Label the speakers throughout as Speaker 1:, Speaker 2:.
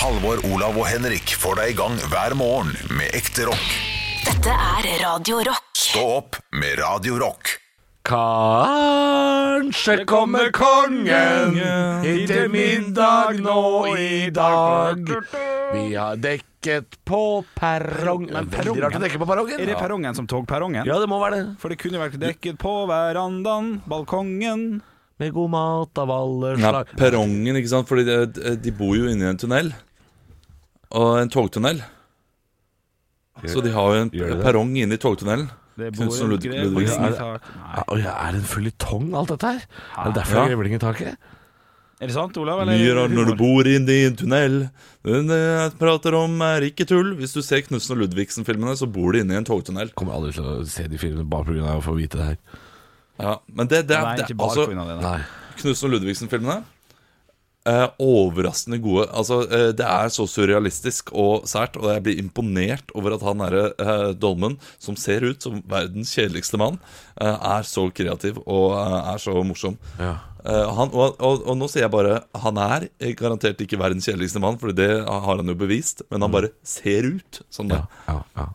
Speaker 1: Halvor, Olav og Henrik får deg i gang hver morgen med ekte rock.
Speaker 2: Dette er Radio Rock.
Speaker 1: Stå opp med Radio Rock.
Speaker 3: Kanskje kommer kongen hit til middag nå i dag. Vi har dekket på perrong Nei, Veldig rart å dekke på perrongen.
Speaker 4: Er det perrongen som togperrongen?
Speaker 3: Ja, det må være det.
Speaker 4: For det kunne vært dekket på verandaen, balkongen
Speaker 3: Med god mat av alle
Speaker 5: Ja,
Speaker 3: slag.
Speaker 5: perrongen, ikke sant? Fordi de, de bor jo inni en tunnel. Og en togtunnel. Så de har jo en perrong inne i togtunnelen.
Speaker 4: Det
Speaker 5: Knutsen
Speaker 4: bor en grevling
Speaker 5: Ludvigsen.
Speaker 4: i tak Nei.
Speaker 3: Er det en føljetong, alt dette her? Er det derfor
Speaker 5: Ja.
Speaker 3: det er grevling i taket?
Speaker 4: Er det sant, Olav?
Speaker 5: Rart når du
Speaker 4: bor
Speaker 5: bor inni en tunnel. Det jeg prater om, er ikke tull. Hvis du ser Knutsen og Ludvigsen-filmene, så bor de inni en togtunnel.
Speaker 3: Kommer aldri til å se de filmene bare pga. å få vite det her.
Speaker 5: Ja, men det, det, det, altså,
Speaker 4: det. Nei.
Speaker 5: Knutsen og Ludvigsen-filmene eh, Overraskende gode. Altså, eh, Det er så surrealistisk og sært, og jeg blir imponert over at han derre eh, Dolmen, som ser ut som verdens kjedeligste mann, eh, er så kreativ og er så morsom.
Speaker 3: Ja.
Speaker 5: Eh, han, og, og, og nå sier jeg bare Han er garantert ikke verdens kjedeligste mann, for det har han jo bevist, men han bare ser ut som det.
Speaker 3: Ja, ja,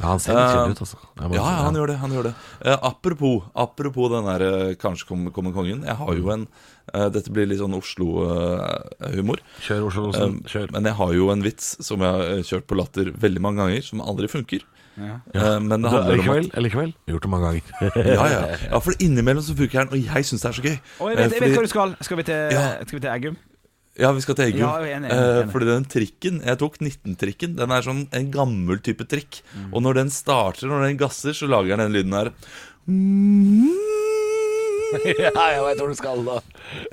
Speaker 3: ja. han ser litt
Speaker 5: Eh,
Speaker 3: kjedelig ut, altså.
Speaker 5: Ja, ja, han gjør det. han gjør det uh, Apropos apropos den der uh, Kanskje kommer kom kongen. Jeg har jo en uh, Dette blir litt sånn Oslo-humor.
Speaker 3: Kjør Oslo.
Speaker 5: Eh,
Speaker 3: Kjør.
Speaker 5: men jeg har jo en vits som jeg har eh, kjørt på latter veldig mange ganger, som aldri funker. Ja. men det handler om
Speaker 3: Likevel,
Speaker 5: at
Speaker 3: likevel. Gjort det mange ganger.
Speaker 5: ja, ja. ja, for innimellom så funker den, og jeg syns det er så gøy.
Speaker 4: Og jeg vet,
Speaker 5: Eh,
Speaker 4: jeg vet
Speaker 5: fordi-
Speaker 4: hva du skal. Skal vi til,
Speaker 5: Ja.
Speaker 4: skal vi til Eggum?
Speaker 5: Ja, vi skal til Eggum.
Speaker 4: Ja,
Speaker 5: Eh,
Speaker 4: enig.
Speaker 5: fordi den trikken Jeg tok 19-trikken. Den er sånn en gammel type trikk.
Speaker 4: Mm.
Speaker 5: Og når den starter, når den gasser, så lager den den lyden her.
Speaker 3: ja, jeg veit hvor du skal da.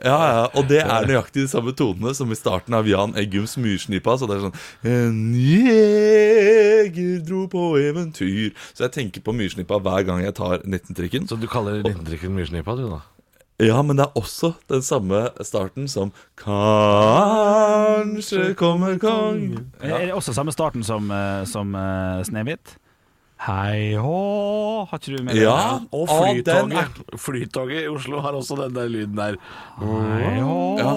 Speaker 5: Ja, ja, og det er nøyaktig de samme tonene som i starten av Jan Eggums Myrsnipa. Så det er sånn En jeger dro på eventyr. Så jeg tenker på Myrsnipa hver gang jeg tar 19-trikken.
Speaker 3: Så du kaller 19-trikken Myrsnipa, du, da?
Speaker 5: Ja, men det er også den samme starten som Kanskje kommer kongen.
Speaker 4: Er det også samme starten som, eh, som uh, Snehvit? Hei hå Har ikke du med
Speaker 5: Ja,
Speaker 4: det?
Speaker 3: Og
Speaker 5: og den
Speaker 3: Flytoget.
Speaker 5: er
Speaker 3: Flytoget i Oslo har også den der lyden der.
Speaker 4: Hei hå
Speaker 5: Ja.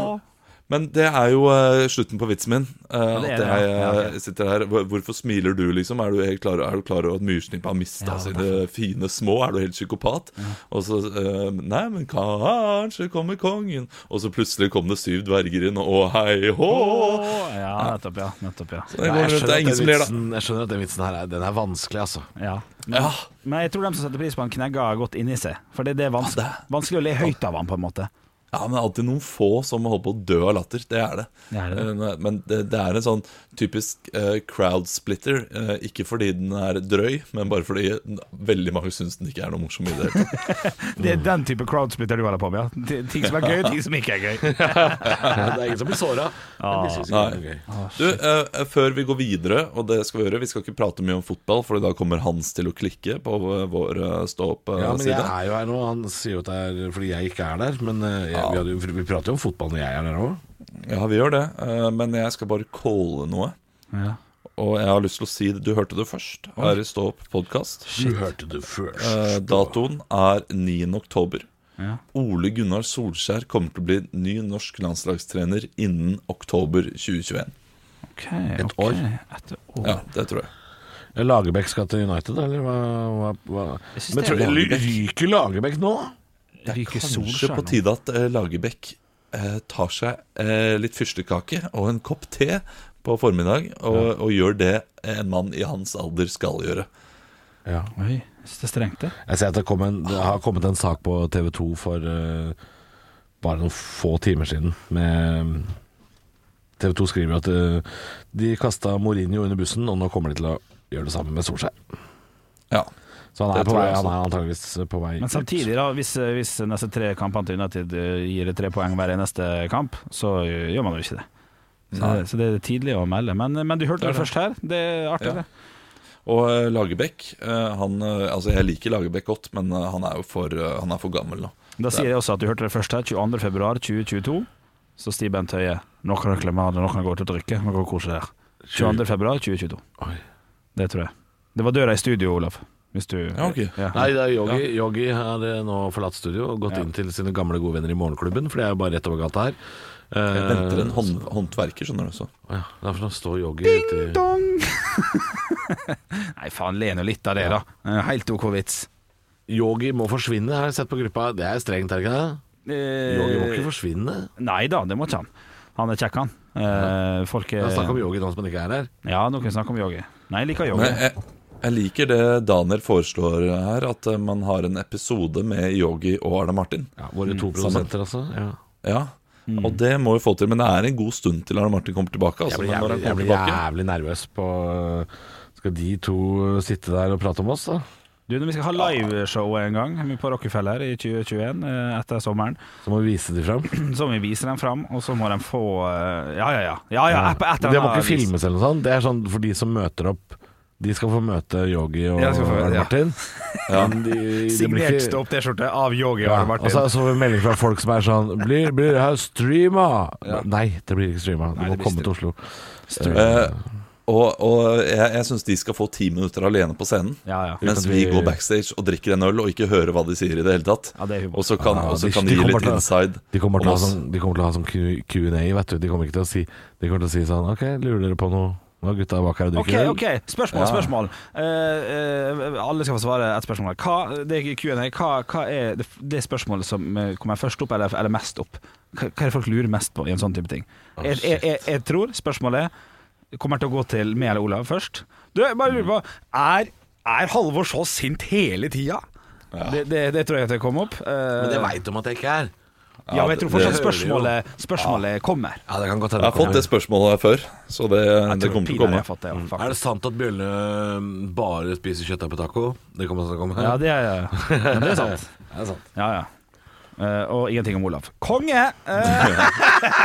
Speaker 5: Men det er jo uh, slutten på vitsen min. Uh,
Speaker 4: det
Speaker 5: at jeg
Speaker 4: ja. Ja,
Speaker 5: eh, sitter her Hvorfor smiler du, liksom? Er du helt klar, er du klar over at Myrsnipa har mista
Speaker 4: Ja,
Speaker 5: sine fine små? Er du helt psykopat? Og så uh, Nei, men kanskje kommer kongen. Og så plutselig kom det syv dverger inn, og hei hå!
Speaker 4: Ja, nettopp, ja. Nettopp, ja.
Speaker 5: Så det, går rundt, det er ingen som ler, da.
Speaker 3: vitsen, jeg skjønner at den vitsen her er, den er vanskelig, altså.
Speaker 4: ja. Men,
Speaker 5: Ja.
Speaker 4: men jeg tror de som setter pris på han, knegga, har gått inni seg. For det, det er
Speaker 5: vanskelig,
Speaker 4: vanskelig å le høyt av han, på en måte.
Speaker 5: Ja, men det er alltid noen få som holder på å dø av latter. Det er det.
Speaker 4: Det er det.
Speaker 5: Eh, Men det, det er en sånn typisk uh, crowd splitter. Uh, ikke fordi den er drøy, men bare fordi veldig mange syns den ikke er noe morsom i det hele tatt.
Speaker 4: Det er den type crowd splitter du holder på med. Ja. Ting som er gøy, ting som ikke er gøy.
Speaker 3: det er ingen som blir såra. Er
Speaker 5: Nei. Du, uh, Før vi går videre, og det skal vi gjøre Vi skal ikke prate mye om fotball, for da kommer Hans til å klikke på vår- eh,
Speaker 3: Ja, men
Speaker 5: stå-opp-side.
Speaker 3: jeg er jo her nå. Han sier jo at det er fordi jeg ikke er der. Men jeg, vi, hadde, vi prater jo om fotball når jeg er der òg.
Speaker 5: ja, vi gjør det. eh, men jeg skal bare calle noe.
Speaker 4: Ja.
Speaker 5: Og jeg har lyst til å si det. Du hørte det først her i Stå opp-podkast.
Speaker 3: Du hørte det først.
Speaker 5: Eh, datoen er 9. oktober.
Speaker 4: Ja.
Speaker 5: Ole Gunnar Solskjær kommer til å bli ny norsk landslagstrener innen oktober 2021.
Speaker 4: Okay,
Speaker 3: Et
Speaker 4: okay.
Speaker 3: år.
Speaker 4: Etter år.
Speaker 5: Ja, det tror jeg.
Speaker 3: Lagerbäck skal til United, eller hva? hva, hva?
Speaker 4: Jeg synes
Speaker 3: Men
Speaker 4: det
Speaker 3: tror, Lagerbæk. ryker Lagerbäck nå?
Speaker 5: Det er kanskje
Speaker 4: Solskjær
Speaker 5: på tide at eh, Lagerbäck eh, tar seg eh, litt fyrstekake og en kopp te på formiddag, og, og gjør det en mann i hans alder skal gjøre.
Speaker 3: Ja.
Speaker 4: Oi, det er strengt, det.
Speaker 3: Jeg ser at det, kom en, det har kommet en sak på TV 2 for uh, bare noen få timer siden. Med TV 2 skriver at uh, de kasta Mourinho under bussen, og nå kommer de til å gjøre det samme med Solskjær.
Speaker 5: Ja.
Speaker 3: Så han er, på vei, han er antageligvis på vei
Speaker 4: Men samtidig, da, hvis, hvis neste tre kampene til United eh, gir tre poeng hver neste kamp, så eh, gjør man jo ikke det. Så, så det er tidlig å melde. Men, men du hørte
Speaker 5: Det
Speaker 4: det,
Speaker 5: det.
Speaker 4: først her. Det er artig,
Speaker 5: Ja.
Speaker 4: det.
Speaker 5: Og eh, Lagerbäck eh, han, eh, Altså, jeg liker Lagerbäck godt, men eh, han er jo for, eh, han er for gammel nå.
Speaker 4: Da sier jeg også at du hørte det først her. 22. februar 2022. Så stiger Bent Høie. Nå kan jeg gå til å drikke, Nå kan dere 22. februar 2022. Det tror jeg. Det var døra i studio, Olav. Hvis du
Speaker 5: Ja, okay.
Speaker 4: Ja.
Speaker 3: Nei, det er Yogi. Yogi har eh, nå forlatt studio og gått inn til sine gamle gode venner i Morgenklubben, for det er jo bare rett over gata her.
Speaker 5: Jeg venter en hånd, håndverker, skjønner du. Så.
Speaker 3: Ja, Derfor står Yogi ute
Speaker 4: Dong! Nei, faen, le nå litt av det, da. Eh, Helt OK vits.
Speaker 3: Yogi må forsvinne, har jeg sett på gruppa. Det er strengt, er det ikke det? Yogi må ikke forsvinne.
Speaker 4: Eh, Nei da, det må ikke han. Han er kjekk, han. Eh, folk er
Speaker 3: snakk om Yogi nå som han ikke er her.
Speaker 4: Ja, noen snakker om yogi. Nei, jeg liker yogi.
Speaker 5: Men jeg, jeg liker det Daniel foreslår her, at eh, man har en episode med Yogi og Arne Martin.
Speaker 3: Ja, Våre to
Speaker 5: mm.
Speaker 3: produsenter, altså. Ja.
Speaker 5: Ja, Og det må vi få til. Men det er en god stund til Arne Martin kommer tilbake. Altså,
Speaker 3: Jeg blir jævlig, jeg blir
Speaker 5: tilbake
Speaker 3: jævlig nervøs på Skal de to sitte der og prate om oss, da?
Speaker 4: Du, når vi skal ha liveshow en gang på Rockefeller i 2021, eh, etter sommeren,
Speaker 3: Så må vi vise dem fram.
Speaker 4: så må vi vise dem fram, og så må de få Ja, Ja, ja, ja. ja, ja et,
Speaker 3: må ikke filmes eller noe sånt. Det er sånn for de som møter opp. De skal få møte Yogi og
Speaker 4: få-
Speaker 3: Arne
Speaker 4: ja.
Speaker 3: Martin.
Speaker 5: Ja.
Speaker 3: De, det blir
Speaker 4: Signert
Speaker 3: ikke-
Speaker 4: stopp-T-skjorte av yogi og
Speaker 3: Ja,
Speaker 4: Arne
Speaker 3: og så
Speaker 4: Martin.
Speaker 3: så får vi melding fra folk som er sånn Blir, blir det her streama? Nei, det blir ikke streama. Du
Speaker 4: Nei,
Speaker 3: må komme til Oslo.
Speaker 5: Uh, og, og jeg, jeg syns de skal få ti minutter alene på scenen.
Speaker 4: Ja, ja.
Speaker 5: Mens vi
Speaker 3: vi-
Speaker 5: går backstage og drikker en øl og ikke hører hva de sier i det hele tatt.
Speaker 4: Ja, det er.
Speaker 5: Og så kan,
Speaker 3: Ja,
Speaker 5: og så
Speaker 3: de-
Speaker 5: kan
Speaker 3: de
Speaker 5: de gi litt inside.
Speaker 3: De kommer til å ha
Speaker 5: oss.
Speaker 3: sånn, de kommer til å ha sånn Q&A, vet du. De kommer ikke til å si De kommer til å si sånn OK, lurer dere på noe? Nå er gutta bak her og
Speaker 4: Ok,
Speaker 3: drikker øl.
Speaker 4: ok, spørsmål,
Speaker 5: Ja.
Speaker 4: spørsmål. Eh, uh, alle skal få svare ett spørsmål. Hva, det er Q&A. Hva, hva er det, det spørsmålet som eh, kommer først opp, eller, eller mest opp? Hva, hva er det folk lurer mest på i en sånn type ting? jeg, jeg, jeg, jeg tror spørsmålet kommer til å gå til meg eller Olav først. Du, jeg bare lurer på Er, er Halvor så sint hele tida? Det, det, det tror jeg at det kom opp. Uh,
Speaker 3: Men det veit de at jeg ikke er.
Speaker 4: Ja, men jeg tror fortsatt spørsmålet, spørsmålet kommer.
Speaker 3: Ja, det kan godt
Speaker 5: Jeg har fått det spørsmålet før, så det, det kommer til å komme.
Speaker 4: jeg har fått det, ja,
Speaker 3: Er det sant at bjøllene bare spiser kjøttdeig på taco? Det kommer til å komme.
Speaker 4: Ja, det er, ja, det er sant.
Speaker 3: det er sant.
Speaker 4: Ja, ja. Eh, og ingenting om Olav. Konge! Uh.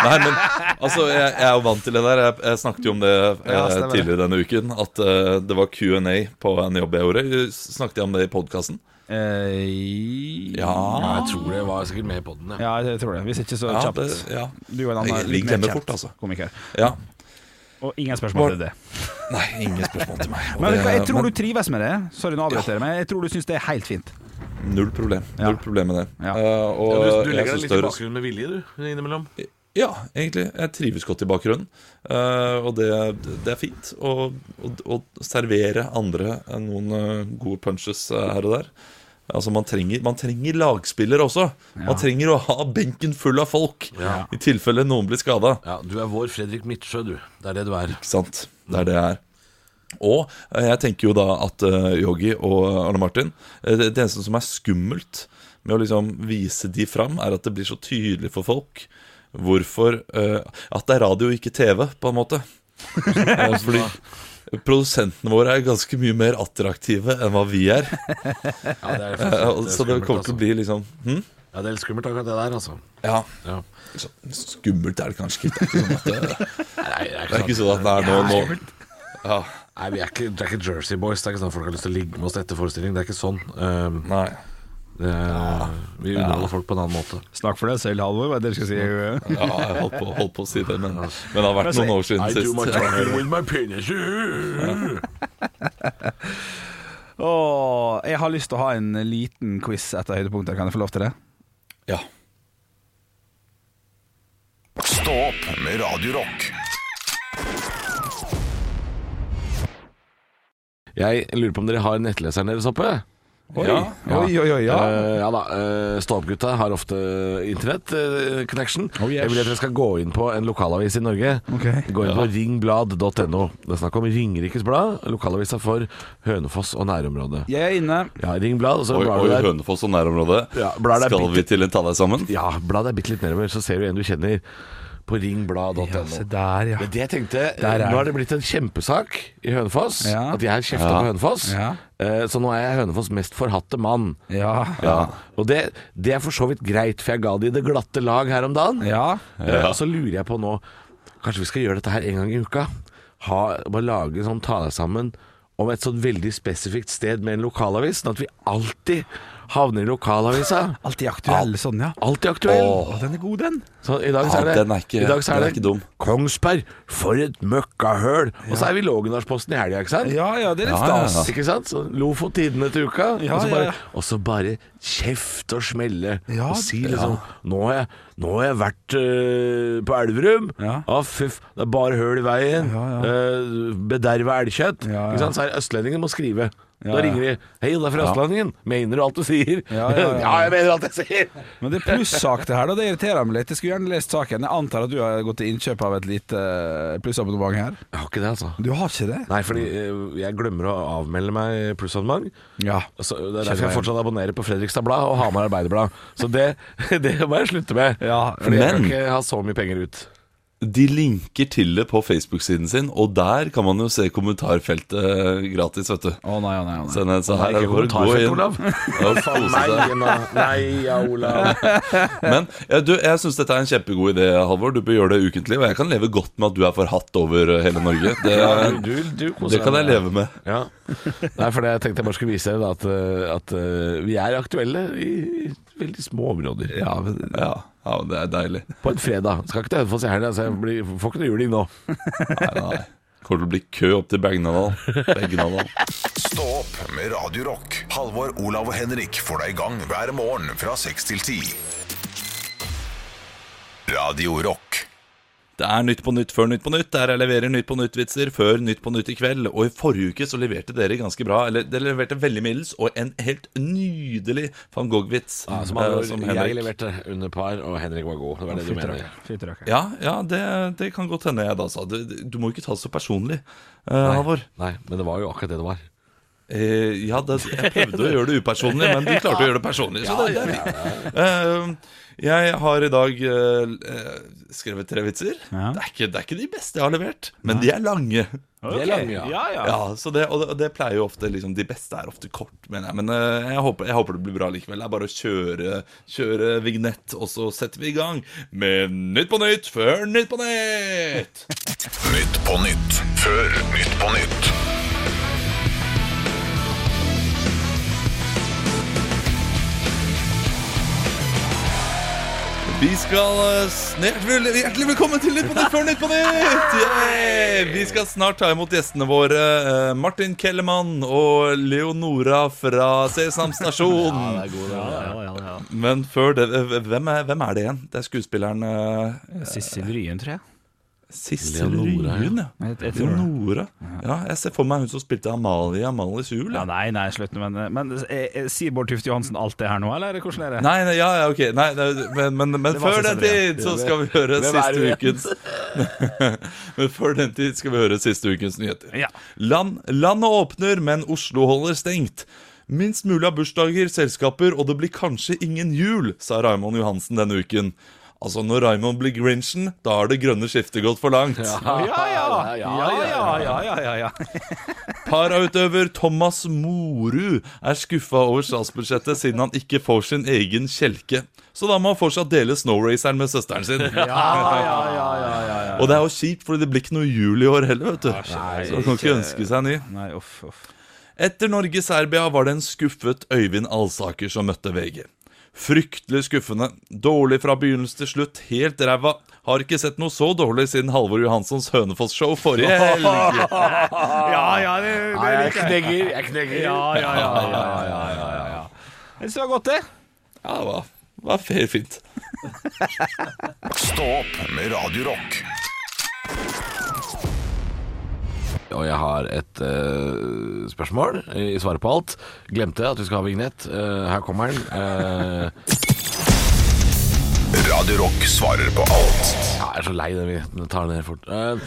Speaker 5: Nei, men altså, jeg, jeg er jo vant til det der. Jeg, jeg snakket jo om det eh,
Speaker 4: Ja,
Speaker 5: tidligere denne uken. At uh, det var Q&A på en jobb jeg gjorde. Snakket jeg om det i podkasten?
Speaker 4: eh,
Speaker 5: Ja.
Speaker 3: Ja, jeg tror det var sikkert med i poden. Ja.
Speaker 4: Ja, jeg tror det. Hvis ikke så
Speaker 5: Ja,
Speaker 4: kjapt.
Speaker 5: det- ja.
Speaker 4: Du er en annen
Speaker 5: Jeg- vi
Speaker 4: litt mer
Speaker 5: fort, altså.
Speaker 4: komiker.
Speaker 5: ja.
Speaker 4: Og ingen spørsmål til det.
Speaker 5: Nei, ingen spørsmål til meg.
Speaker 4: Men det, jeg tror
Speaker 5: men
Speaker 4: du trives med det. Sorry, nå avbryter jeg, men jeg tror du syns det er helt fint.
Speaker 5: Null problem.
Speaker 4: Ja.
Speaker 5: Null problem med det.
Speaker 4: Ja.
Speaker 5: Uh, og
Speaker 3: du, du legger deg litt i bakgrunnen med vilje, du, innimellom.
Speaker 5: Ja, egentlig. Jeg trives godt i bakgrunnen. Uh, og det, det er fint å, å, å servere andre noen uh, gode punches her og der. Altså Man trenger, man trenger lagspillere også. Man trenger å ha benken full av folk
Speaker 3: Ja.
Speaker 5: i tilfelle noen blir skada.
Speaker 3: Ja, Du er vår Fredrik Midtsjø, du. Det er det du er.
Speaker 5: Ikke sant? Det er det jeg er. Og eh, jeg tenker jo da at eh, Yogi og Arne Martin eh, Det, eneste som er skummelt med å liksom vise de fram, er at det blir så tydelig for folk hvorfor At det er radio, ikke TV, på en måte. Fordi produsentene våre er ganske mye mer attraktive enn hva vi er.
Speaker 3: Ja, det er
Speaker 5: det Så det kommer til å bli liksom hm?
Speaker 3: Ja, det er litt skummelt akkurat det der, altså.
Speaker 5: Ja.
Speaker 3: Ja.
Speaker 5: Så skummelt er det kanskje ikke. Det er ikke sånn at det,
Speaker 3: Nei, er
Speaker 5: det er ikke sånn at det er nå, nå. Ja,
Speaker 3: Nei, vi er ikke, det er ikke Jersey Boys. Det er ikke sånn at folk har lyst til å ligge med oss etter forestilling. Det er ikke sånn. Um,
Speaker 5: nei.
Speaker 3: det er, vi underholder folk på en annen måte.
Speaker 4: Snakk for deg selv, Halvor, hva er det dere skal si?
Speaker 5: Ja, jeg holdt på, holdt på å si det, men, men det har vært noen år siden sist.
Speaker 3: with my penis.
Speaker 4: oh, jeg har lyst til å ha en liten quiz etter høydepunkter. Kan jeg få lov til det?
Speaker 5: Ja.
Speaker 1: Stå opp med Radio
Speaker 3: Jeg lurer på om dere har nettleseren deres oppe?
Speaker 4: Oi,
Speaker 5: Ja.
Speaker 4: oi, oi, oi, ja.
Speaker 3: Uh, ja da. Uh, Stå-opp-gutta har ofte internett-connection.
Speaker 4: Oh, yes.
Speaker 3: Jeg vil at dere skal gå inn på en lokalavis i Norge.
Speaker 4: Okay.
Speaker 3: Gå inn på ringblad.no. Det er snakk om Ringerikes Blad, lokalavisa for Hønefoss og nærområdet.
Speaker 4: Jeg er inne.
Speaker 3: Ja, Ringblad, og så
Speaker 5: Oi, oi
Speaker 3: der.
Speaker 5: Hønefoss og nærområdet.
Speaker 3: Ja, er
Speaker 5: Skal
Speaker 3: bitte-
Speaker 5: vi til en ta deg sammen?
Speaker 3: Ja, bla deg bitte litt nedover, så ser du en du kjenner på ringblad.no.
Speaker 4: Ja, se der, ja.
Speaker 3: Men det jeg tenkte,
Speaker 4: Der er
Speaker 3: Nå
Speaker 4: er
Speaker 3: har det blitt en kjempesak i Hønefoss.
Speaker 4: Ja.
Speaker 3: At jeg kjefta
Speaker 5: Ja.
Speaker 3: på Hønefoss.
Speaker 4: Ja.
Speaker 3: Eh, Så nå er jeg Hønefoss mest forhatte mann.
Speaker 4: Ja.
Speaker 3: Ja. Og det, det er for så vidt greit, for jeg ga de det glatte lag her om dagen.
Speaker 4: Ja.
Speaker 3: Eh, Og så lurer jeg på nå Kanskje vi skal gjøre dette her en gang i uka? Ha, bare lage en sånn ta deg sammen om et sånn veldig spesifikt sted med en lokalavis, sånn at vi alltid havner i lokalavisa.
Speaker 4: Alltid aktuell sånn, ja.
Speaker 3: Alltid aktuell.
Speaker 4: Å, den er god, den.
Speaker 3: Så i dag så er det,
Speaker 5: den er ikke-
Speaker 3: i dag så
Speaker 5: den
Speaker 3: er det
Speaker 5: ikke dum.
Speaker 3: Kongsberg, for et møkkahøl. Og så er vi Lågendalsposten i helga, ikke sant?
Speaker 4: Ja, ja, det er litt
Speaker 5: Ja, ja,
Speaker 4: stas.
Speaker 5: ja.
Speaker 3: Ikke sant? Så Lofot tidene til uka.
Speaker 4: Ja,
Speaker 3: og, så
Speaker 4: ja,
Speaker 3: bare,
Speaker 4: ja.
Speaker 3: og så bare kjeft og smelle.
Speaker 4: Ja,
Speaker 3: og si liksom nå, har jeg, 'Nå har jeg vært øh, på Elverum.
Speaker 4: Ja.
Speaker 3: Ah, fyff, det er bare høl i veien.
Speaker 4: Ja, ja.
Speaker 3: Uh, bederva elgkjøtt.
Speaker 4: Ja, ja.
Speaker 3: Ikke sant? Så er østlendingen må skrive. Da ringer de 'Hei, det er fra Østlendingen. Mener du alt du sier?'
Speaker 4: Ja,
Speaker 3: jeg mener alt jeg sier!
Speaker 4: Men det er plussak det her, da. Det irriterer meg litt. Jeg skulle gjerne lest saken. Jeg antar at du har gått til innkjøp av et lite eh, plussabonnement her.
Speaker 3: Jeg har ikke det, altså.
Speaker 4: Du har ikke det?
Speaker 3: Nei, fordi øh, jeg glemmer å avmelde meg plussabonnement.
Speaker 4: Ja.
Speaker 3: Så det er derfor jeg fortsatt abonnerer på Fredrikstad Blad og Hamar Arbeiderblad. Så det, det må jeg slutte med.
Speaker 4: Ja,
Speaker 3: Fordi jeg kan ikke ha så mye penger ut.
Speaker 5: De linker til det på Facebook-siden sin, og der kan man jo se kommentarfeltet gratis, vet du.
Speaker 4: Å nei, nei. Nei.
Speaker 5: Så, nei, så her er det bare å gå inn
Speaker 3: Olav.
Speaker 5: Ja,
Speaker 3: Nei, Nei, ja, Olav.
Speaker 5: Men ja, du, jeg syns dette er en kjempegod idé, Halvor. Du bør gjøre det ukentlig. Og jeg kan leve godt med at du er forhatt over eh, hele Norge. Det,
Speaker 3: Du, du koser
Speaker 5: det kan jeg leve med.
Speaker 3: Ja. Nei, for det jeg tenkte jeg bare skulle vise dere da, at, øh, at vi er aktuelle i veldig små områder.
Speaker 5: Ja, ja, ja, det er deilig.
Speaker 3: På en fredag. Skal ikke til Hønefoss i helga, så jeg blir, får ikke noe juling nå.
Speaker 5: Nei, nei. Kommer til å bli kø opp til Begnadal. Begnadal.
Speaker 1: Stå opp med Radio Rock. Halvor, Olav og Henrik får deg i gang hver morgen fra 6 til 10. Radio Rock.
Speaker 5: Det er Nytt på Nytt før Nytt på Nytt, der jeg leverer Nytt på Nytt-vitser før Nytt på Nytt i kveld. Og i forrige uke så leverte dere ganske bra. Eller dere leverte veldig middels, og en helt nydelig van Gogh-vits.
Speaker 3: Ja, som
Speaker 5: eh,
Speaker 3: andre ord,
Speaker 5: som
Speaker 3: jeg leverte under par, og Henrik var god. Det var det du mener.
Speaker 5: Ja, ja det, det kan godt hende jeg da sa. Du, du må ikke ta det så personlig, uh, Halvor.
Speaker 3: Nei, men det var jo akkurat det det var.
Speaker 5: Eh, ja, det, jeg prøvde å gjøre det upersonlig, men du klarte å gjøre det personlig. Så det, det er fint. Jeg har i dag eh, eh, skrevet tre vitser.
Speaker 4: Ja.
Speaker 5: Det, er ikke, det er ikke de beste jeg har levert, men de er lange.
Speaker 3: De er lange, ja.
Speaker 4: ja, ja.
Speaker 5: Ja, så det, og det, det pleier jo ofte liksom, De beste er ofte kort, mener jeg. Men eh, jeg, håper, jeg håper det blir bra likevel. Det er bare å kjøre, kjøre vignett, og så setter vi i gang med Nytt på nytt før Nytt på nytt!
Speaker 1: Nytt på nytt før Nytt på nytt.
Speaker 5: Vi skal eh, snart vel- Hjertelig velkommen til Nytt på Nytt før Nytt på Nytt! Yeah! Vi skal snart ta imot gjestene våre. eh, Martin Kellemann og Leonora fra Sesam Stasjon. Men før det hvem er, hvem er det igjen? Det er skuespilleren eh,
Speaker 4: Sissel Ryen, tror jeg.
Speaker 5: Sissel. Ryen, ja.
Speaker 4: Jeg, jeg.
Speaker 5: Leonora. Ja, jeg ser for meg hun som spilte Amalie i Amalies jul.
Speaker 4: Ja, nei, nei, slutt nå. Men, men eh, eh, sier Bård Tufte Johansen alt det her nå, eller hvordan er det?
Speaker 5: Nei, nei, ja, ja, ok Nei, nei, Men, men, men
Speaker 4: Det
Speaker 5: før den tid så skal vi høre
Speaker 3: er
Speaker 5: siste ukens Men før den tid skal vi høre siste ukens nyheter.
Speaker 4: Ja.
Speaker 5: Land, landet åpner, men Oslo holder stengt. Minst mulig av bursdager, selskaper, og det blir kanskje ingen jul, sa Raymond Johansen denne uken. Altså, når Raymond blir Grinchen, da har det grønne skiftet gått for langt.
Speaker 4: Ja, ja, ja, ja, ja, ja, ja, ja.
Speaker 5: Parautøver Thomas Morud er skuffa over statsbudsjettet siden han ikke får sin egen kjelke. Så da må han fortsatt dele snowraceren med søsteren sin.
Speaker 4: Ja, ja, ja, ja, ja, ja.
Speaker 5: Og det er jo kjipt, for det blir ikke noe jul i år heller, vet du. Så han kan ikke ønske seg ny.
Speaker 4: Nei, off, off.
Speaker 5: Etter Norge-Serbia var det en skuffet Øyvind Alsaker som møtte VG. Fryktelig skuffende. Dårlig fra begynnelse til slutt. Helt ræva. Har ikke sett noe så dårlig siden Halvor Johanssons Hønefoss-show forrige helg.
Speaker 4: Ja, ja, det, det liker jeg.
Speaker 3: knegger, jeg knegger.
Speaker 4: Ja, ja, ja, ja, ja, ja, ja, ja. Jeg synes det var godt, det.
Speaker 5: Ja, det var, det var fair fint.
Speaker 1: Stå opp med Radio
Speaker 3: Og jeg har et uh, spørsmål i svaret på alt. Glemte at vi skal ha vignett. Uh, her kommer den. Eh,
Speaker 1: Radio Rock svarer på alt.
Speaker 3: ja, jeg er så lei den vi tar den ned fort. Uh,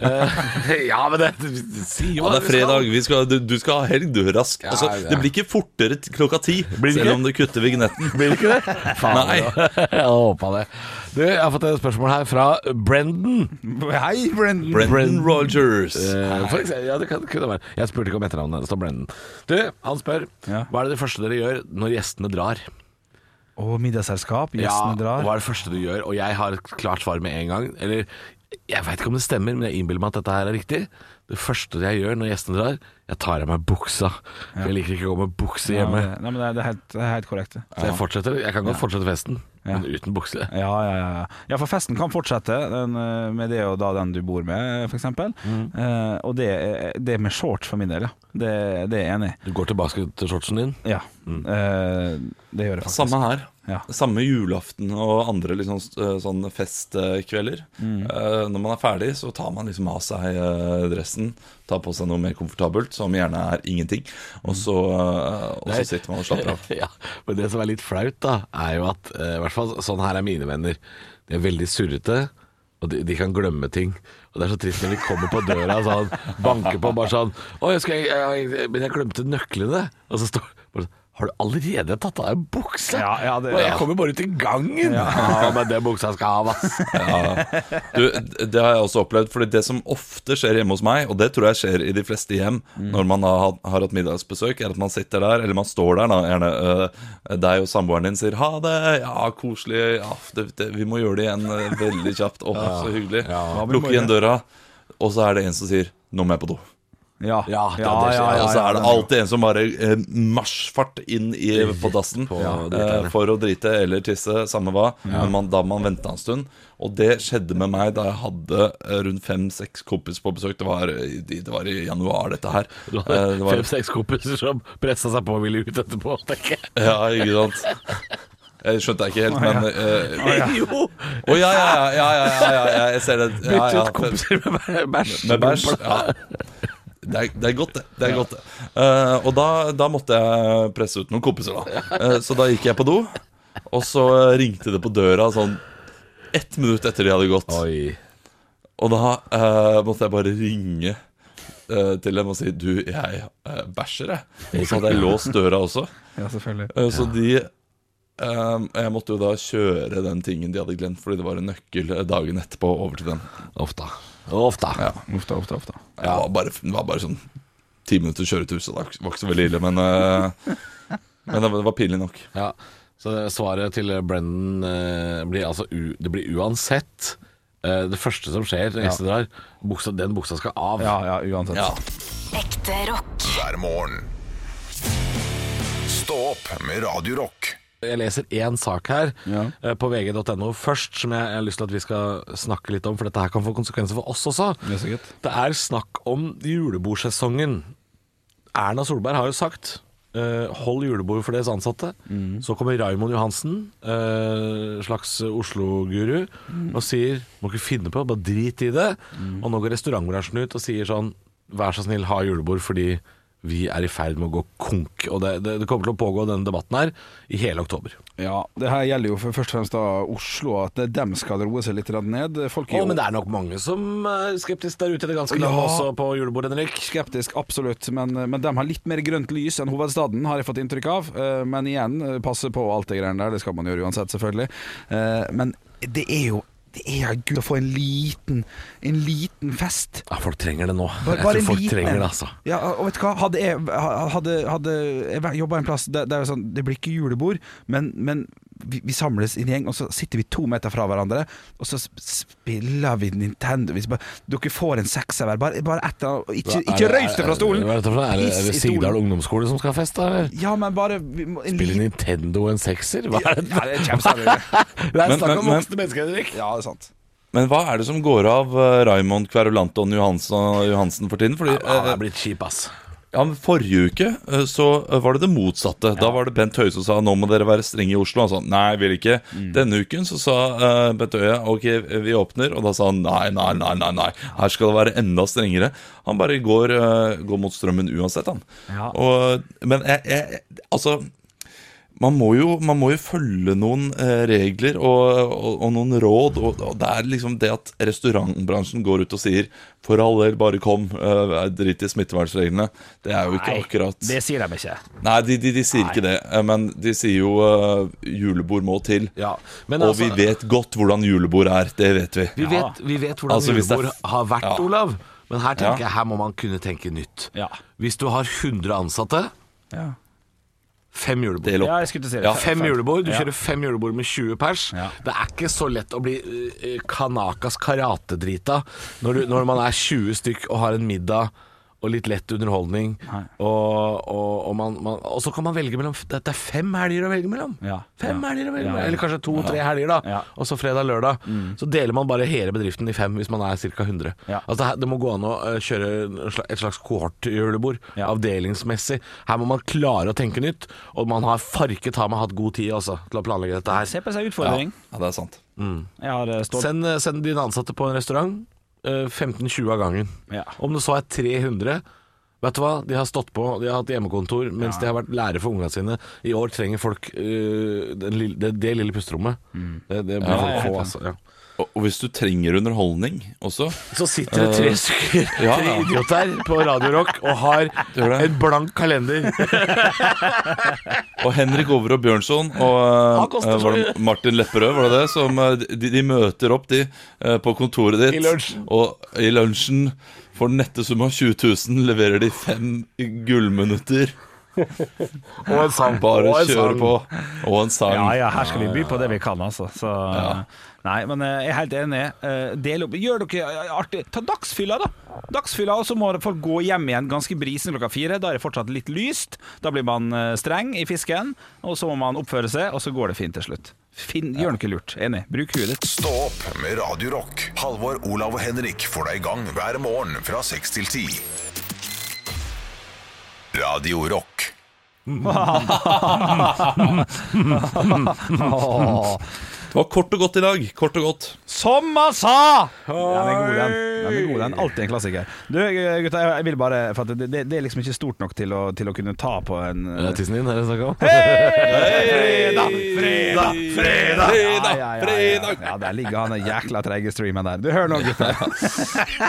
Speaker 3: uh, ja, men det Si jo
Speaker 5: Ja, det er
Speaker 3: hva vi skal.
Speaker 5: fredag. Vi skal, du, du skal ha helg, du. rask.
Speaker 3: Ja,
Speaker 5: Altså,
Speaker 3: ja.
Speaker 5: det blir ikke fortere klokka ti,
Speaker 3: Blir
Speaker 5: selv
Speaker 3: ikke?
Speaker 5: om du kutter vignetten.
Speaker 3: Blir det ikke det? Faen,
Speaker 5: Nei.
Speaker 3: Jeg håpa det. Du, jeg har fått et spørsmål her fra Brendan.
Speaker 4: Hei, Brendan.
Speaker 5: Brendan Rogers.
Speaker 3: Uh, for eksempel, ja, det kan, kunne være. Jeg spurte ikke om etternavnet. Det står Brendan. Du, han spør
Speaker 4: Ja.
Speaker 3: hva er det det første dere gjør når gjestene drar?
Speaker 4: Og middagsselskap. Gjestene
Speaker 3: ja,
Speaker 4: drar.
Speaker 3: Hva er det første du gjør? Og jeg har et klart svar med en gang. Eller Jeg veit ikke om det stemmer, men jeg innbiller meg at dette her er riktig. Det første jeg gjør når gjestene drar, jeg tar av meg buksa. For Jeg liker ikke å gå med bukse hjemme.
Speaker 4: Ja, nei, men det, er, helt, det er helt korrekt.
Speaker 3: Så jeg fortsetter. Jeg kan godt fortsette festen,
Speaker 4: Ja.
Speaker 3: men uten bukse.
Speaker 4: Ja, ja, ja. ja, for festen kan fortsette den, eh, med det og da den du bor med, f.eks.
Speaker 3: Mm.
Speaker 4: Eh, og det, det med shorts for min del, ja. Det, det er jeg enig i.
Speaker 3: Du går tilbake til shortsen din.
Speaker 4: Ja,
Speaker 3: Mm.
Speaker 4: eh, det gjør det faktisk.
Speaker 5: Samme her.
Speaker 4: Ja.
Speaker 5: Samme julaften og andre liksom, eh, sånn festkvelder.
Speaker 4: Mm.
Speaker 5: Eh, når man er ferdig, så tar man liksom av seg eh, dressen, tar på seg noe mer komfortabelt, som gjerne er ingenting, og så, og så sitter man og slapper av.
Speaker 3: ja, men det som er litt flaut, da, er jo at I hvert fall sånn her er mine venner. De er veldig surrete, og de, de kan glemme ting. Og det er så trist når de kommer på døra og sånn, banker på bare sånn Å, jeg skal, jeg, jeg, men jeg glemte nøklene. Og så står bare sånn, Har du allerede tatt av deg buksa?
Speaker 4: Ja, ja, det-
Speaker 3: jeg kommer bare ut i gangen. Ja, men det buksa skal av, ass.
Speaker 5: Du, det har jeg også opplevd, fordi det som ofte skjer hjemme hos meg, og det tror jeg skjer i de fleste hjem når man har, har hatt middagsbesøk, er at man sitter der, eller man står der, da, gjerne øh, deg og samboeren din sier 'ha det', ja, koselig, ja, det, det, vi må gjøre det igjen øh, veldig kjapt, å, så hyggelig.
Speaker 4: Ja,
Speaker 5: Lukke igjen døra, og så er det en som sier 'nå må jeg på do'.
Speaker 4: Ja,
Speaker 3: Ja, ja, det skjer.
Speaker 5: og så er det alltid en som bare eh, marsjfart inn i, på dassen
Speaker 3: på
Speaker 5: eh, for å drite eller tisse, samme hva. Men man, da man venta en stund. Og det skjedde med meg da jeg hadde eh, rundt fem-seks kompiser på besøk. Det var, i- det var i januar, dette her.
Speaker 3: Du
Speaker 5: Eh, det var,
Speaker 3: fem-seks kompiser som pressa seg på og ville ut etterpå. tenker jeg.
Speaker 5: ja, ikke sant? Jeg skjønte jeg ikke helt, men eh,
Speaker 3: Jo!
Speaker 5: Å ja, ja, ja, ja, ja, ja, ja, jeg ser det. Ja,
Speaker 3: Bytte
Speaker 5: ja,
Speaker 3: ut kompiser med bæsj.
Speaker 5: Med bæsj? Ja. Det er, det er godt, det. det, er godt, det. Uh, og da, da måtte jeg presse ut noen kompiser, da. Uh, så da gikk jeg på do, og så ringte det på døra sånn ett minutt etter de hadde gått.
Speaker 3: Oi.
Speaker 5: Og da uh, måtte jeg bare ringe eh, til dem og si Du, jeg uh, bæsjer, jeg. Og så hadde jeg låst døra også.
Speaker 4: Ja, selvfølgelig.
Speaker 5: Så de eh, Jeg måtte jo da kjøre den tingen de hadde glemt, fordi det var en nøkkel dagen etterpå over til dem.
Speaker 3: Ofte. Ofte.
Speaker 5: Ja.
Speaker 4: Ofte, ofte, ofte.
Speaker 5: Det, var bare, det var bare sånn ti minutter kjøretur, så det var ikke så veldig ille. Men, uh, men det var- det var pinlig nok.
Speaker 3: Ja, så svaret til Brendan uh, blir altså u, Det blir uansett uh, det første som skjer når gjester drar. Buksa, den buksa skal av.
Speaker 4: Ja, ja, uansett.
Speaker 5: Ja.
Speaker 2: Ekte rock.
Speaker 1: hver morgen. Stå opp med Radio Rock.
Speaker 3: Jeg leser én sak her
Speaker 4: Ja.
Speaker 3: eh, på vg.no først, som jeg, jeg har lyst til at vi skal snakke litt om, for dette her kan få konsekvenser for oss også.
Speaker 4: Det er.
Speaker 3: Det er snakk om julebordsesongen. Erna Solberg har jo sagt Uh, hold julebord for deres ansatte. Så kommer Raymond Johansen, uh, slags Oslo-guru, og sier må ikke finne på, bare drit i det. Og nå går restaurantbransjen ut og sier sånn vær så snill, ha julebord fordi vi er i ferd med å gå konk. Og det, det, det kommer til å pågå denne debatten her i hele oktober.
Speaker 4: Ja, det her gjelder jo for først og fremst da Oslo, at dem skal roe seg litt ned. Folk er
Speaker 3: Å,
Speaker 4: jo
Speaker 3: men det er nok mange som er skeptiske der ute i det ganske land
Speaker 4: Ja.
Speaker 3: også på julebordet, Henrik.
Speaker 4: skeptisk, absolutt, men, men dem har litt mer grønt lys enn hovedstaden, har jeg fått inntrykk av. Eh, Men igjen, eh, passe på alt det greiene der, det skal man gjøre uansett, selvfølgelig. Eh, Men det er jo det er gud å få en liten En liten fest.
Speaker 3: Ja, folk trenger det nå.
Speaker 4: Bare-
Speaker 3: jeg tror folk
Speaker 4: liten
Speaker 3: trenger det, altså.
Speaker 4: Ja, og vet du hva, hadde jeg, hadde, hadde jeg jobba en plass der, der sånn, det blir ikke julebord, men, men vi, vi samles i en gjeng, og så sitter vi to meter fra hverandre, og så spiller vi Nintendo. Hvis bare, dere får en sekser hver, bare, bare ett eller. Ikke, ikke røys deg fra stolen!
Speaker 3: Er, dette er, det, er det. Sigdal ungdomsskole som skal ha fest, da? eller?
Speaker 4: Ja, men bare vi må, en
Speaker 3: Spiller Nintendo en sekser? Hva er det?
Speaker 4: Ja, det er
Speaker 3: snakk om voksne mennesker, Henrik.
Speaker 4: Ja, det er sant.
Speaker 5: Men hva er det som går av uh, Raymond Kverulanton Johansen, Johansen for tiden? Fordi,
Speaker 3: Ja, det
Speaker 5: eh,
Speaker 3: er blitt kjip, ass.
Speaker 5: Ja, men Forrige uke eh, så eh, var det det motsatte. Da var det Bent Høie som sa nå må dere være strenge i Oslo. Han sa nei, vil ikke. Denne uken så sa uh, Bent Høie ok, vi åpner. Og da sa han nei, nei, nei, nei, nei. her skal det være enda strengere. Han bare går, uh, går mot strømmen uansett, han.
Speaker 4: Ja.
Speaker 5: Og, men jeg, jeg, altså man må, jo, man må jo følge noen eh, regler og, og, og noen råd. Og, og det er liksom det at restaurantbransjen går ut og sier 'for all del, bare kom', uh, drit i smittevernsreglene. Det er jo ikke akkurat
Speaker 4: det sier de ikke.
Speaker 5: Nei, de, de, de sier ikke det. eh, Men de sier jo uh, 'julebord må til'.
Speaker 3: Ja, men
Speaker 5: og
Speaker 3: altså,
Speaker 5: vi vet godt hvordan julebord er. Det vet vi.
Speaker 3: vi vet, vi vet hvordan
Speaker 5: Altså, julebord er-
Speaker 3: har vært,
Speaker 5: Ja.
Speaker 3: Olav. Men her tenker
Speaker 5: Ja.
Speaker 3: jeg her må man kunne tenke nytt.
Speaker 4: Ja.
Speaker 3: Hvis du har 100 ansatte,
Speaker 4: Ja.
Speaker 3: Fem julebord.
Speaker 4: Ja, jeg skulle til å si det.
Speaker 5: Ja,
Speaker 3: Fem julebord, du
Speaker 4: Ja.
Speaker 3: kjører fem julebord med 20 pers.
Speaker 4: Ja.
Speaker 3: Det er ikke så lett å bli uh, kanakas karatedrita når, du, når man er 20 stykk og har en middag og litt lett underholdning. Og, og, og, man, man, og så kan man velge mellom Det er fem helger å velge mellom.
Speaker 4: Ja.
Speaker 3: Fem
Speaker 4: Ja.
Speaker 3: helger å velge
Speaker 4: Ja,
Speaker 3: mellom. Eller kanskje to-tre helger, da.
Speaker 4: Ja. Mm.
Speaker 3: Og så fredag-lørdag. Så deler man bare hele bedriften i fem hvis man er ca. 100.
Speaker 4: Ja.
Speaker 3: Altså, det, det må gå an å uh, kjøre et slags kohortjulebord,
Speaker 4: Ja.
Speaker 3: avdelingsmessig. Her må man klare å tenke nytt, og man har farket har man hatt god tid også, til å planlegge dette her.
Speaker 4: Se på seg utfordring.
Speaker 5: ja, det er sant.
Speaker 4: Jeg har eh,
Speaker 3: Send, send dine ansatte på en restaurant. Eh, 15-20 av gangen.
Speaker 4: Ja.
Speaker 3: Om det så er 300 Vet du hva, de har stått på, de har hatt hjemmekontor mens de har vært lærer for ungene sine. I år trenger folk uh, det, det, det lille pusterommet. Det, det må
Speaker 5: Ja,
Speaker 3: folk få, altså. Ja.
Speaker 5: Og, hvis du trenger underholdning også
Speaker 3: Så sitter det tre stykker,
Speaker 5: ja, ja.
Speaker 3: idioter på Radio Rock og har en blank kalender.
Speaker 5: Og Henrik Over og Bjørnson og eh, eh, det Martin Lepperød, var det det? Som, eh, de, de møter opp, de, uh, på kontoret ditt.
Speaker 3: I lunsjen.
Speaker 5: Og i lunsjen, for den nette sum av 20 000, leverer de fem gullminutter.
Speaker 3: Og en sang.
Speaker 5: Bare
Speaker 3: og en
Speaker 5: kjøre
Speaker 3: sang.
Speaker 5: på. Og en sang.
Speaker 4: Ja, ja, her skal vi by på det vi kan, altså. Så, Nei, men eh, jeg er helt enig. Eh, Del opp. Gjør dere eh, artig. Ta dagsfylla, da. Dagsfylla, og så må folk gå hjem igjen ganske brisen klokka fire. Da er det fortsatt litt lyst. Da blir man streng i fisken, og så må man oppføre seg, og så går det fint til slutt. Finn, gjør noe lurt. Enig. Bruk huet ditt.
Speaker 1: Stå opp med Radio Rock. Halvor, Olav og Henrik får deg i gang hver morgen fra 6 til 10. Radio Rock.
Speaker 5: Det var kort og godt i dag. Kort og godt.
Speaker 4: Som han sa! Den er god, den. den, er god, den. Alltid en klassiker. Du, gutta, jeg vil bare For at det, det, det er liksom ikke stort nok til å, til å kunne ta på en
Speaker 3: Er tissen din er det snakk om?
Speaker 4: Fredag, fredag,
Speaker 5: fredag,
Speaker 4: Ja, ja, ja, ja. ja, der ligger han den jækla treige streamen der. Du, hører nå, gutter.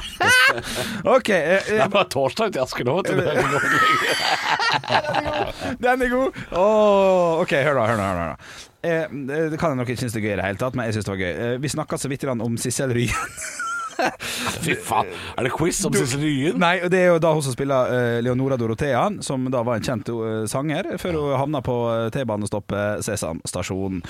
Speaker 4: OK. Uh,
Speaker 3: Det er bare torsdag til Asker nå. vet du.
Speaker 4: Den er god! Oh, OK, hør da. hør nå, hør nå. Eh, det kan jeg nok ikke synes det er gøy i det hele tatt, men jeg synes det var gøy. Eh, vi snakka så vidt om Sissel Ryen.
Speaker 3: Fy faen. Er det quiz om Sissel Ryen?
Speaker 4: Nei, det er jo da hun som spiller uh, Leonora Dorothea, som da var en kjent uh, sanger, før hun havna på eh, T-banestoppet Sesam stasjon.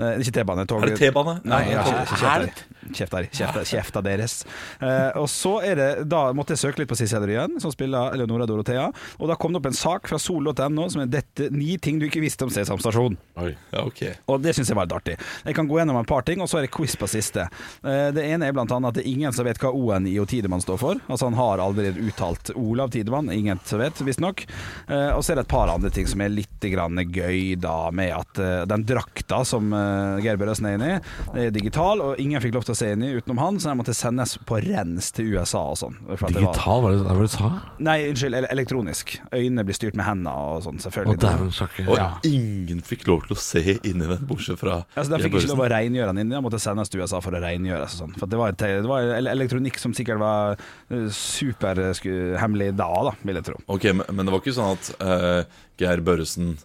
Speaker 4: Eh, ikke T-bane, tog.
Speaker 5: Er det T-bane?
Speaker 4: Nei,
Speaker 5: Ja,
Speaker 4: ikke,
Speaker 5: ikke,
Speaker 4: ikke kjeft der. Kjeft der. Kjeft, kjefta deres. Eh, og så er det Da måtte jeg søke litt på Sissel Ryen, som spiller Eleonora Dorothea, og da kom det opp en sak fra sol.no som er dette ni ting du ikke visste om Sesam stasjon.
Speaker 3: Oi.
Speaker 5: Ja, okay.
Speaker 4: Og det syns jeg var litt artig. Jeg kan gå gjennom et par ting, og så er det quiz på siste. Eh, Det ene er blant annet at det er ingen som vet hva O-en i O Tidemann står for. Altså Han har allerede uttalt Olav Tidemann, ingen som vet, visstnok. Eh, Og så er det et par andre ting som er litt grann gøy, da, med at eh, den drakta som eh, Geir Børresen er inne i, er digital, og ingen fikk lov til å se inn i utenom han, så jeg måtte sendes på rens til USA og sånn.
Speaker 3: Digital, var det hva du sa?
Speaker 4: Nei, unnskyld, elektronisk. Øynene blir styrt med hendene og sånn, selvfølgelig.
Speaker 3: sjakke.
Speaker 5: Og
Speaker 4: Ja.
Speaker 5: ingen fikk lov til å se inni den, bortsett fra
Speaker 4: Altså, De fikk ikke lov å rengjøre den inni, de måtte sendes til USA for å rengjøres. og Sånn. For det var, et, det var elektronikk som sikkert var superhemmelig da, da, vil jeg tro.
Speaker 5: Ok, men, men det var ikke sånn at uh, Geir Børresen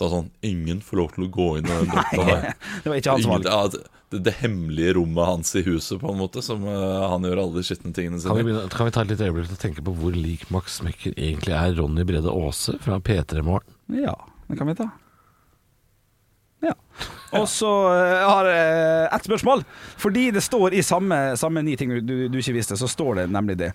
Speaker 5: sa sånn Ingen får lov til å gå inn i den drakta der.
Speaker 4: Det var ikke hans
Speaker 5: som
Speaker 4: valg.
Speaker 5: ja, det, det, det hemmelige rommet hans i huset, på en måte, som uh, han gjør alle de skitne tingene
Speaker 3: Kan vi, begynne, kan vi ta et lite øyeblikk til å tenke på hvor lik Max Mekker egentlig er Ronny Brede Aase fra P3 Morgen?
Speaker 4: Ja, det kan vi ta. Ja. Og så eh, har jeg ett spørsmål. Fordi det står i samme, samme ni ting du, du ikke visste, så står det nemlig det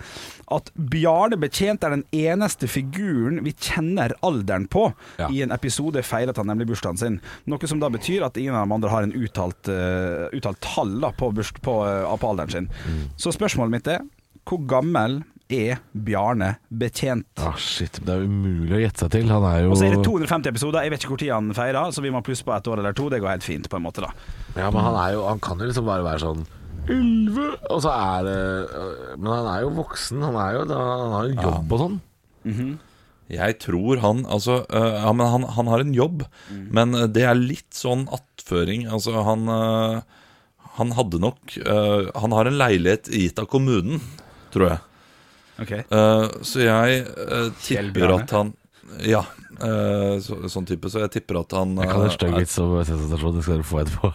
Speaker 4: at Bjarne Betjent er den eneste figuren vi kjenner alderen på.
Speaker 3: Ja.
Speaker 4: I en episode feiret han nemlig bursdagen sin. Noe som da betyr at ingen av de andre har en uttalt, uh, uttalt tall da, på, burs, på, uh, på alderen sin. Så spørsmålet mitt er hvor gammel er Bjarne Betjent?
Speaker 3: Ah, shit, det er umulig å gjette seg til. Han er jo
Speaker 4: Og så er det 250 episoder. Jeg vet ikke hvor tid han feirer, så vi må plusse på et år eller to. Det går helt fint, på en måte, da.
Speaker 3: Ja, men han, er jo, han kan jo liksom bare være sånn Elleve Og så er det Men han er jo voksen. Han, er jo, han har jo jobb og sånn.
Speaker 5: Jeg tror han Altså, eh, ja, men han, han har en jobb, men eh, det er litt sånn attføring. Altså, han Han hadde nok Han har en leilighet gitt av kommunen, tror jeg.
Speaker 4: Ok
Speaker 5: Uh, så jeg
Speaker 4: uh,
Speaker 5: tipper at han Ja, uh, så, sånn type. Så jeg tipper at han
Speaker 3: Jeg kan en stygg vits om sensasjon. Det skal dere få etterpå.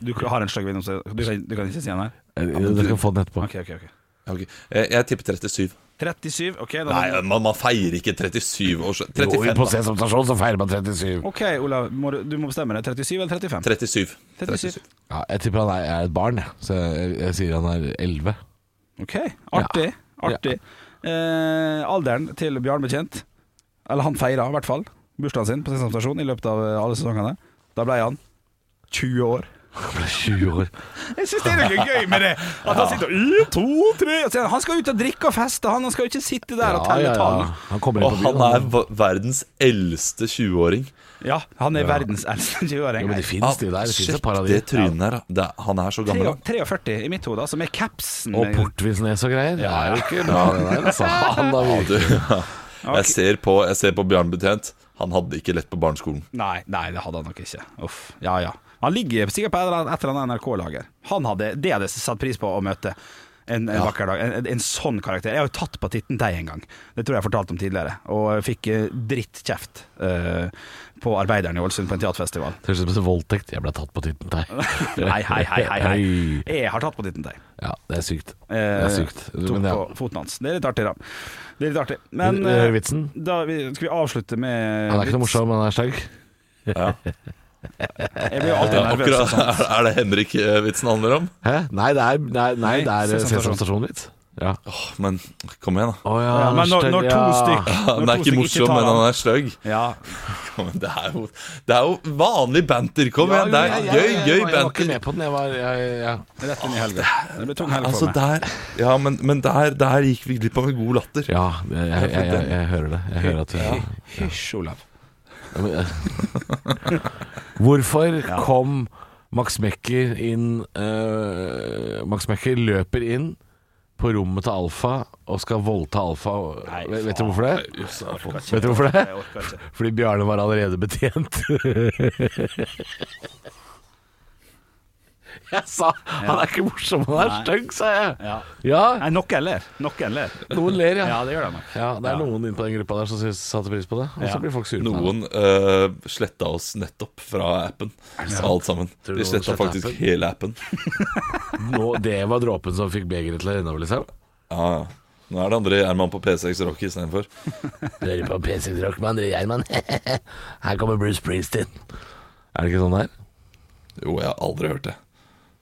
Speaker 4: Du har en stygg vits, du, kan- du kan ikke si den her?
Speaker 3: Dere kan få den etterpå.
Speaker 4: Ok, ok, ok
Speaker 5: okay. Jeg, jeg tipper 37.
Speaker 4: 37. Ok, da
Speaker 5: Nei, man, man feirer ikke 37 års
Speaker 3: Jo,
Speaker 5: 35,
Speaker 3: på
Speaker 5: da.
Speaker 3: Sesam stasjon så feirer man 37.
Speaker 4: Ok, Olav, må du, du må bestemme deg. 37 eller 35?
Speaker 5: 37.
Speaker 4: 37.
Speaker 3: Ja, jeg tipper han er, er et barn, jeg. så jeg, jeg sier han er 11.
Speaker 4: Ok, artig. Artig. Eh, alderen til Bjarne Bekjent, eller han feira i hvert fall bursdagen sin på Sesam stasjon i løpet av alle sesongene. Da ble han 20 år.
Speaker 3: Han ble 20 år.
Speaker 4: Jeg syns det er noe gøy med det. At han sitter og «En, to, tre Han skal ut og drikke og feste, han. Han skal jo ikke sitte der og telle tall.
Speaker 3: Han kommer inn
Speaker 5: Og
Speaker 3: på
Speaker 5: han er verdens eldste 20-åring.
Speaker 4: Ja, han er verdens eldste 20-åring.
Speaker 3: Ja, men det fins de der. Det fins
Speaker 5: Shit,
Speaker 3: et par av de.
Speaker 5: det trynet der, det, er- han er så gammel. da.
Speaker 4: 43 i mitt hode, altså med capsen.
Speaker 3: Og portvinsnes og greier. Det er jo ikke bra, det der. Altså. Han har
Speaker 5: Ja,
Speaker 3: virkelig
Speaker 5: du, jeg, ser på, jeg ser på Bjarne Betjent. Han hadde ikke lett på barneskolen.
Speaker 4: Nei, nei, det hadde han nok ikke. Uff, ja ja. Han ligger sikkert på et eller annet- NRK-lager. Han hadde, Det hadde jeg satt pris på å møte. En, en vakker dag. En, en sånn karakter. Jeg har jo tatt på Titten Deg en gang. Det tror jeg jeg fortalte om tidligere. Og fikk eh, drittkjeft uh, på Arbeideren i Ålesund på en teaterfestival.
Speaker 3: Det høres ut som voldtekt. Jeg ble tatt på titten der.
Speaker 4: Nei, hei, hei, hei, hei. Jeg har tatt på Titten Deg.
Speaker 3: Ja, det er sykt. Det
Speaker 4: Eh,
Speaker 3: er sykt.
Speaker 4: tok
Speaker 3: Men ja.
Speaker 4: på foten hans. Det er litt artig, da. Det er litt artig. Men eh,
Speaker 3: vitsen?
Speaker 4: da vi, skal vi avslutte med
Speaker 3: Han er ikke noe morsom, men han er stygg.
Speaker 4: Jeg blir jo alltid nervøs.
Speaker 5: akkurat,
Speaker 4: er,
Speaker 5: er det Henrik-vitsen handler om?
Speaker 3: Hæ? Nei, det er, nei, nei, det er
Speaker 4: Sesam
Speaker 3: Ja.
Speaker 5: Oh, men kom igjen, da.
Speaker 3: Oh, ja,
Speaker 4: Ja, men når, når to stykk
Speaker 5: Den
Speaker 4: når
Speaker 5: er ikke morsom, men han er stygg.
Speaker 4: Ja,
Speaker 5: Det, det er jo vanlig banter. Kom igjen, det er
Speaker 3: Ja, ja,
Speaker 5: gøy,
Speaker 3: ja,
Speaker 5: gøy
Speaker 3: Jeg var ikke med på den. Jeg var ja.
Speaker 4: rett inn i helga. Det ble tung helg
Speaker 5: Altså,
Speaker 4: for meg.
Speaker 5: der Ja, men, men der, der gikk vi glipp av en god latter.
Speaker 3: ja, jeg, jeg, jeg, jeg, jeg hører det. Jeg hører at
Speaker 5: Ja.
Speaker 4: Hysj, Olav.
Speaker 3: Hvorfor kom Max Mekker inn eh, Max Mekker løper inn på rommet til Alfa og skal voldta Alfa.
Speaker 4: Nei,
Speaker 3: vet, vet du hvorfor det? Vet du hvorfor det? Fordi Bjarne var allerede betjent. Jeg sa han er ikke morsom, han er
Speaker 4: Nei.
Speaker 3: stygg, sa jeg.
Speaker 4: Ja.
Speaker 3: Ja,
Speaker 4: Nei, noen ler. Noen ler.
Speaker 3: noen ler, ja.
Speaker 4: Ja, det gjør de nok.
Speaker 3: Ja, det er
Speaker 4: Ja.
Speaker 3: noen inne på den gruppa der som synes- satte pris på det. Og så
Speaker 4: Ja.
Speaker 3: blir folk sure på meg.
Speaker 5: Noen uh, sletta oss nettopp fra appen. Alt sammen.
Speaker 3: Tror du
Speaker 5: De
Speaker 3: noen
Speaker 5: sletta
Speaker 3: slettet
Speaker 5: faktisk
Speaker 3: appen?
Speaker 5: hele appen.
Speaker 3: Nå, det var dråpen som fikk begeret til å renne over, liksom.
Speaker 5: Ja, ja. Nå er det andre Gjerman på P6 Rock istedenfor.
Speaker 3: Hører på PC Rock med André Gjerman. Her kommer Bruce Springsteen. Er det ikke sånn der?
Speaker 5: Jo, jeg har aldri hørt det.